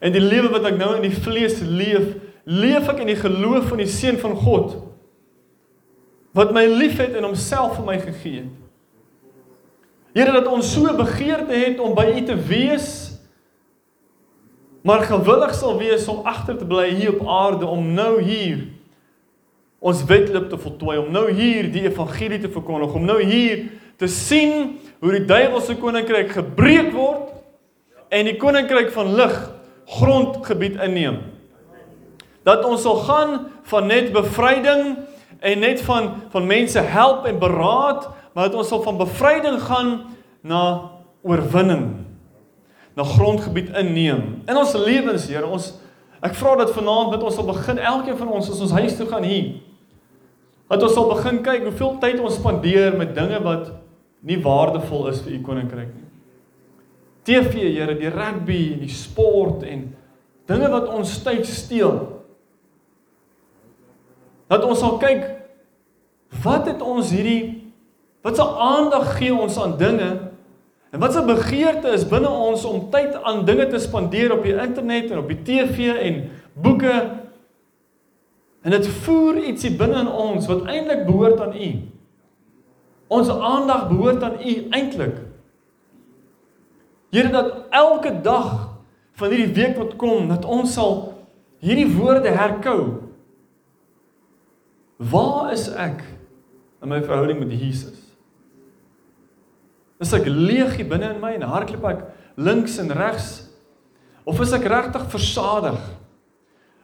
En die lewe wat ek nou in die vlees leef, leef ek in die geloof van die seun van God wat my liefhet en homself vir my gegee het. Here dat ons so begeerte het om by U te wees, maar gewillig sal wees om agter te bly hier op aarde om nou hier ons wedloop te voltooi, om nou hier die evangelie te verkondig, om nou hier te sien hoe die duiwelse koninkryk gebreek word en die koninkryk van lig grondgebied inneem. Dat ons sal gaan van net bevryding en net van van mense help en beraad, maar dat ons sal van bevryding gaan na oorwinning. Na grondgebied inneem. In ons lewens, Here, ons ek vra dat vanaand met ons sal begin elkeen van ons as ons huis toe gaan hier. Dat ons sal begin kyk hoeveel tyd ons spandeer met dinge wat nie waardevol is vir u koninkryk nie. TV, Here, die rugby en die sport en dinge wat ons tyd steel. Dat ons sal kyk wat het ons hierdie wat se aandag gee ons aan dinge en wat se begeerte is binne ons om tyd aan dinge te spandeer op die internet en op die TV en boeke en dit voer ietsie binne in ons wat eintlik behoort aan U. Ons aandag behoort aan U eintlik. Here dat elke dag van hierdie week wat kom dat ons sal hierdie woorde herkou. Waar is ek in my verhouding met Jesus? Is ek leeg hier binne in my en hardloop ek links en regs of is ek regtig versadig?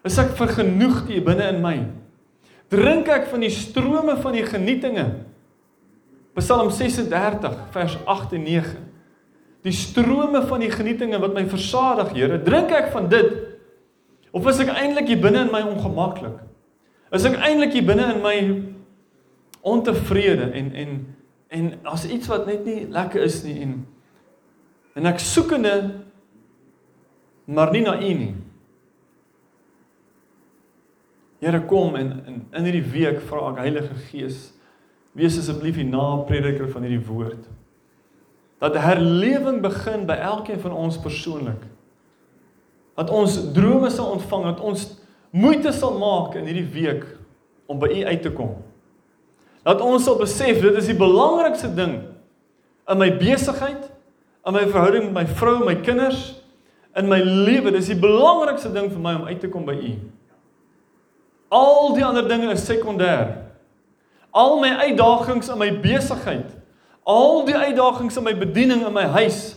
Is ek vergenoegd hier binne in my? Drink ek van die strome van die genietinge? Psalm 36 vers 8 en 9 die strome van die genietinge wat my versadig, Here, drink ek van dit? Of is ek eintlik hier binne in my ongemaklik? Is ek eintlik hier binne in my ontevrede en en en as iets wat net nie lekker is nie en en ek soekende maar nie na U nie. Here kom en in in hierdie week vra ek Heilige Gees, wees asseblief die naprediker van hierdie woord dat herlewing begin by elkeen van ons persoonlik. Dat ons drome sal ontvang, dat ons moeite sal maak in hierdie week om by U uit te kom. Dat ons sal besef dit is die belangrikste ding in my besigheid, in my verhouding met my vrou, my kinders, in my lewe, dis die belangrikste ding vir my om uit te kom by U. Al die ander dinge is sekondêr. Al my uitdagings in my besigheid al die uitdagings in my bediening in my huis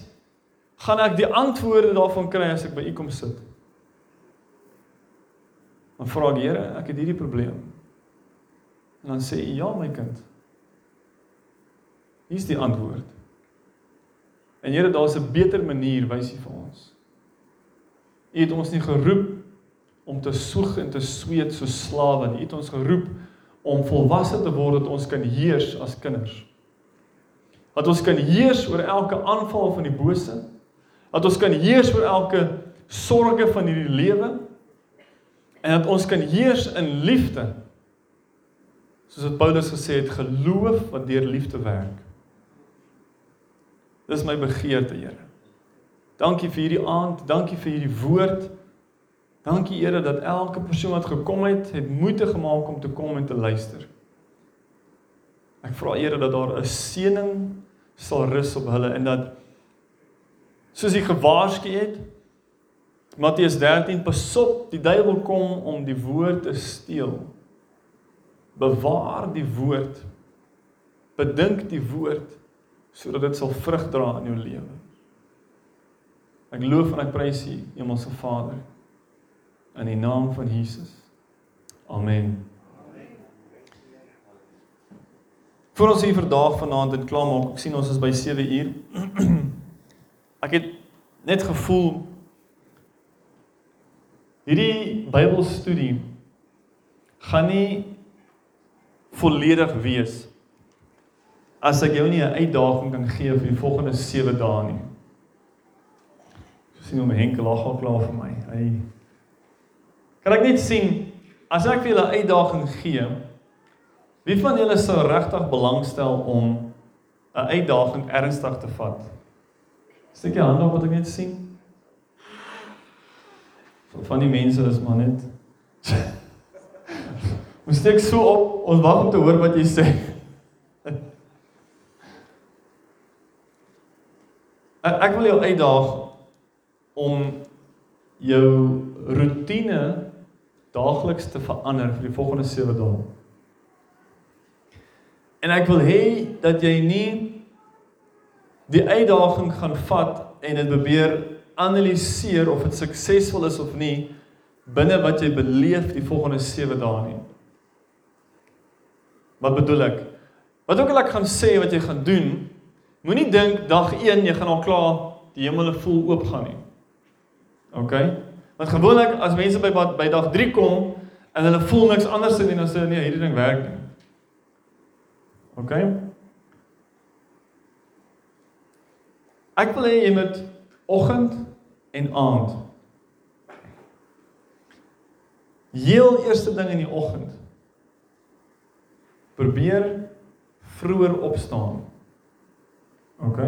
gaan ek die antwoorde daarvan kry as ek by u kom sit. Dan vra ek Here, ek het hierdie probleem. En dan sê u ja my kind. Hier's die antwoord. En Here, daar's 'n beter manier wys u vir ons. U het ons nie geroep om te soeg en te sweet so slawe. U het ons geroep om volwasse te word dat ons kan heers as kinders dat ons kan heers oor elke aanval van die bose, dat ons kan heers oor elke sorge van hierdie lewe en dat ons kan heers in liefde. Soos wat Paulus gesê het, geloof wat deur liefde werk. Dis my begeerte, Here. Dankie vir hierdie aand, dankie vir hierdie woord. Dankie Here dat elke persoon wat gekom het, het moeite gemaak om te kom en te luister. Ek vra Here dat daar 'n seëning sal rus op hulle en dat soos hy gewaarsku het Matteus 13 pasop die duiwel kom om die woord te steel. Bewaar die woord. Bedink die woord sodat dit sal vrug dra in jou lewe. Ek loof en ek prys U hemelse Vader in die naam van Jesus amen Voor ons hier vandag vanaand en klaar maak, ek sien ons is by 7 uur. *clears throat* ek het net gevoel hierdie Bybelstudie gaan nie volledig wees as ek jou nie 'n uitdaging kan gee vir die volgende 7 dae nie. Ek sien hom Henk lag al klaar vir my. Hy Kan ek net sien as ek vir julle 'n uitdaging gee Wie van julle sou regtig belangstel om 'n uitdaging ernstig te vat? Steek jy hand op wat ek net sien? Van die mense is maar net *laughs* Ons steek so op, ons wag om te hoor wat jy sê. *laughs* Ek wil jou uitdaag om jou rotine daagliks te verander vir die volgende 7 dae. En ek wil hê dat jy nie die uitdaging gaan vat en dit probeer analiseer of dit suksesvol is of nie binne wat jy beleef die volgende 7 dae nie. Wat bedoel ek? Wat ook al ek gaan sê wat jy gaan doen, moenie dink dag 1 jy gaan al klaar die hemel vol oop gaan nie. OK? Want gewoonlik as mense by by dag 3 kom en hulle voel niks anders dan sê hulle nee, hierdie ding werk nie. OK? Ek wil hê jy moet oggend en aand. Heel eerste ding in die oggend. Probeer vroeër opstaan. OK?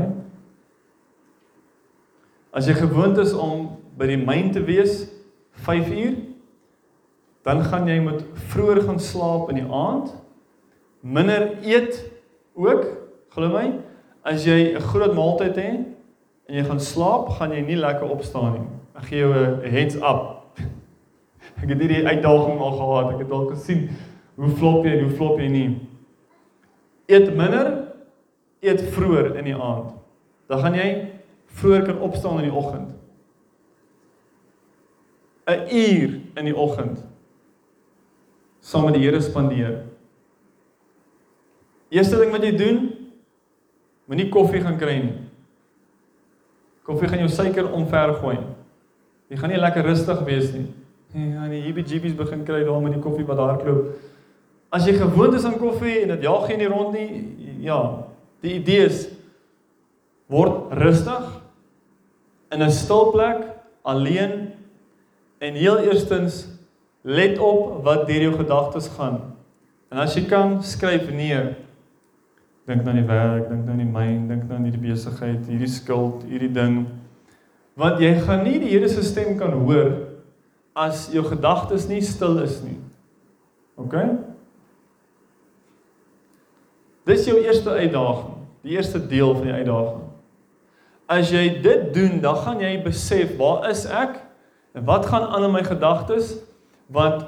As jy gewoond is om by die myn te wees 5 uur, dan gaan jy met vroeër gaan slaap in die aand. Minder eet ook, glo my, as jy 'n groot maaltyd het en jy gaan slaap, gaan jy nie lekker opstaan nie. Ek gee jou 'n heads up. *laughs* Ek het hierdie uitdaging al gehad. Ek het al gesien hoe flop jy en hoe flop jy nie. Eet minder, eet vroeër in die aand. Dan gaan jy vroeër kan opstaan in die oggend. 'n uur in die oggend saam met die Here spandeer. Eerste ding wat jy doen, moenie koffie gaan kry nie. Koffie gaan jou suiker omver gooi. Jy gaan nie lekker rustig wees nie. Ja, die heebie-jeebies begin kry daar met die koffie wat daar klop. As jy gewoond is aan koffie en dit jaag geen rond nie, ja, die idee is word rustig in 'n stil plek alleen En heel eerstens let op wat deur jou gedagtes gaan. En as jy kan, skryf neer. Dink aan die werk, dink aan die myn, dink aan hierdie besigheid, hierdie skuld, hierdie ding. Want jy gaan nie die Here se stem kan hoor as jou gedagtes nie stil is nie. OK? Dis jou eerste uitdaging, die eerste deel van die uitdaging. As jy dit doen, dan gaan jy besef, waar is ek? En wat gaan aan in my gedagtes? Want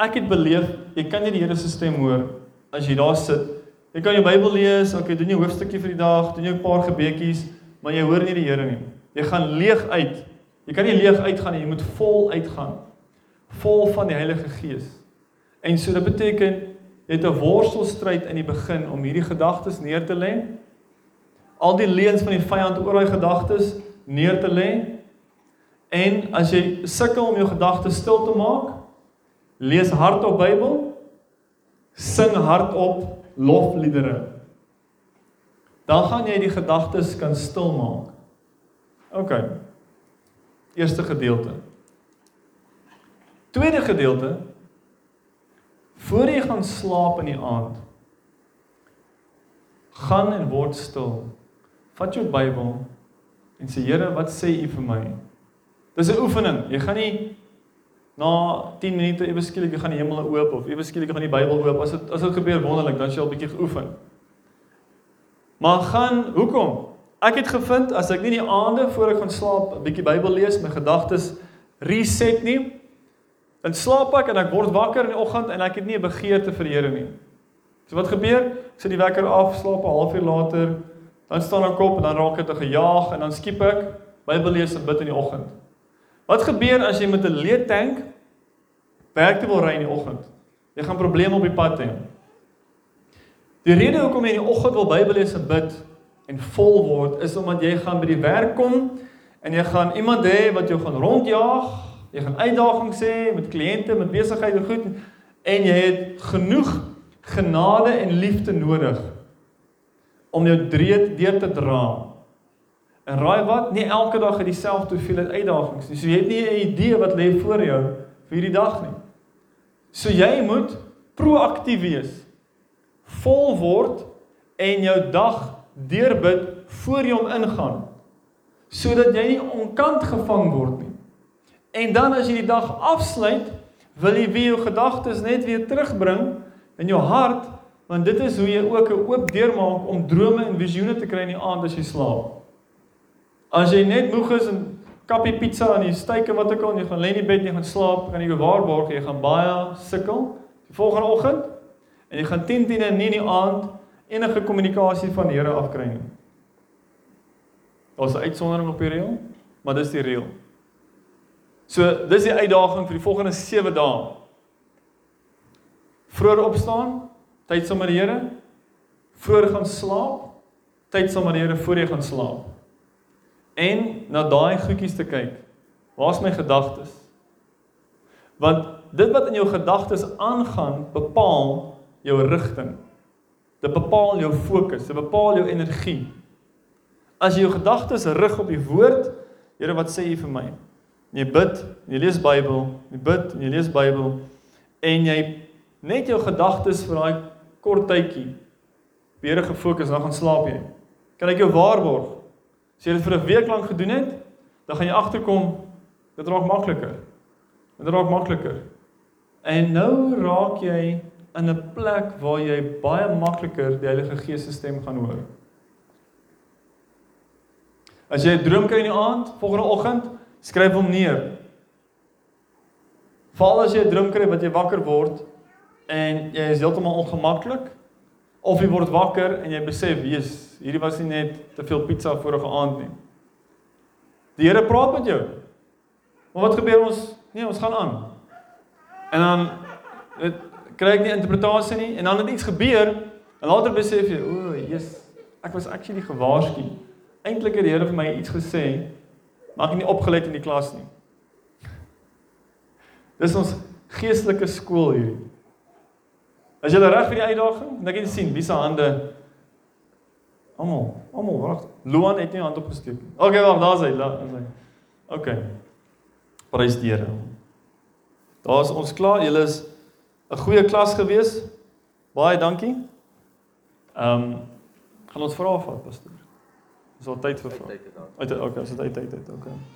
ek het beleef, jy kan nie die Here se stem hoor as jy daar sit. Jy kan jou Bybel lees, okay, doen 'n hoofstukkie vir die dag, doen 'n paar gebedjies, maar jy hoor nie die Here nie. Jy gaan leeg uit. Jy kan nie leeg uitgaan nie, jy moet vol uitgaan. Vol van die Heilige Gees. En so dit beteken jy het 'n worstelstryd in die begin om hierdie gedagtes neer te lê. Al die leuns van die vyand oor daai gedagtes neer te lê En as jy sukkel om jou gedagtes stil te maak, lees hardop Bybel, sing hardop lofliedere. Dan gaan jy die gedagtes kan stil maak. OK. Eerste gedeelte. Tweede gedeelte. Voor jy gaan slaap in die aand, gaan en word stil. Vat jou Bybel en sê Here, wat sê U vir my? Dis 'n oefening. Jy gaan nie na 10 minute ewe skielik jy gaan die hemel oop of ewe skielik gaan die Bybel oop. As dit as dit gebeur wonderlik, dan jy al bietjie geoefen. Maar gaan hoekom? Ek het gevind as ek nie die aande voor ek gaan slaap 'n bietjie Bybel lees, my gedagtes reset nie, dan slaap ek en ek word wakker in die oggend en ek het nie 'n begeerte vir die Here nie. So wat gebeur? Ek sit die wekker af, slaap 'n halfuur later, dan staan ek op en dan raak ek te gejaag en dan skiep ek Bybel lees en bid in die oggend. Wat gebeur as jy met 'n leë tank werk te wil ry in die oggend? Jy gaan probleme op die pad hê. Die rede hoekom jy in die oggend wil Bybel lees en bid en vol word is omdat jy gaan by die werk kom en jy gaan iemand hê wat jou gaan rondjaag, jy gaan uitdagings hê met kliënte, met besighede goed en jy het genoeg genade en liefde nodig om jou dreed deur te dra En raai wat? Nie elke dag het dieselfde hoeveelheid uitdagings nie. So jy het nie 'n idee wat lê voor jou vir hierdie dag nie. So jy moet proaktief wees. vol word en jou dag deurbid voor jy hom ingaan sodat jy nie onkant gevang word nie. En dan as jy die dag afsluit, wil jy weer jou gedagtes net weer terugbring in jou hart, want dit is hoe jy ook 'n oop deur maak om drome en visioene te kry in die aand as jy slaap. As jy net moeg is en kappie pizza en jy steek wat ook al jy gaan lê in die bed en jy gaan slaap, kan jou waarborg jy gaan baie sukkel die volgende oggend en jy gaan 10 10 en nie in die aand enige kommunikasie van die Here afkry nie. Daar's 'n uitsondering op die reël, maar dis die reël. So, dis die uitdaging vir die volgende 7 dae. Vroeër opstaan, tyd saam met die Here. Vroeër gaan slaap, tyd saam met die Here voor jy gaan slaap. En na daai goedjies te kyk. Waar's my gedagtes? Want dit wat in jou gedagtes aangaan, bepaal jou rigting. Dit bepaal jou fokus, dit bepaal jou energie. As jy jou gedagtes rig op die woord, Here, wat sê U vir my? Jy bid, jy lees Bybel, jy bid, jy lees Bybel en jy net jou gedagtes vir daai kort tydjie weer gefokus, dan gaan slaap jy. Kan ek jou waarborg? As jy dit vir 'n week lank gedoen het, dan gaan jy agterkom dit raak makliker. Dit raak makliker. En nou raak jy in 'n plek waar jy baie makliker die Heilige Gees se stem gaan hoor. As jy 'n droom kry in die aand, volgende oggend, skryf hom neer. Val as jy 'n droom kry wat jy wakker word en jy is heeltemal ongemaklik of jy word wakker en jy besef, "Jesus, hierdie was nie net te veel pizza vorige aand nie." Die Here praat met jou. Maar wat gebeur ons? Nee, ons gaan aan. En dan dit kry ek nie interpretasie nie en dan het iets gebeur en later besef jy, "O, Jesus, ek was actually gewaarsku." Eintlik het die Here vir my iets gesê, maar ek het nie opgelet in die klas nie. Dis ons geestelike skool hierdie. As jy reg vir die uitdaging, dan kan jy sien wie se hande almal, almal wag. Luan het nie hand opgesteek nie. Okay, wag, daar's hy, daar's hy. Okay. Prys die Here. Daar's ons klaar. Julle is 'n goeie klas gewees. Baie dankie. Ehm um, gaan ons vra vat, pastoor. Is al tyd vir vrae. Okay, is dit tyd tyd tyd, okay.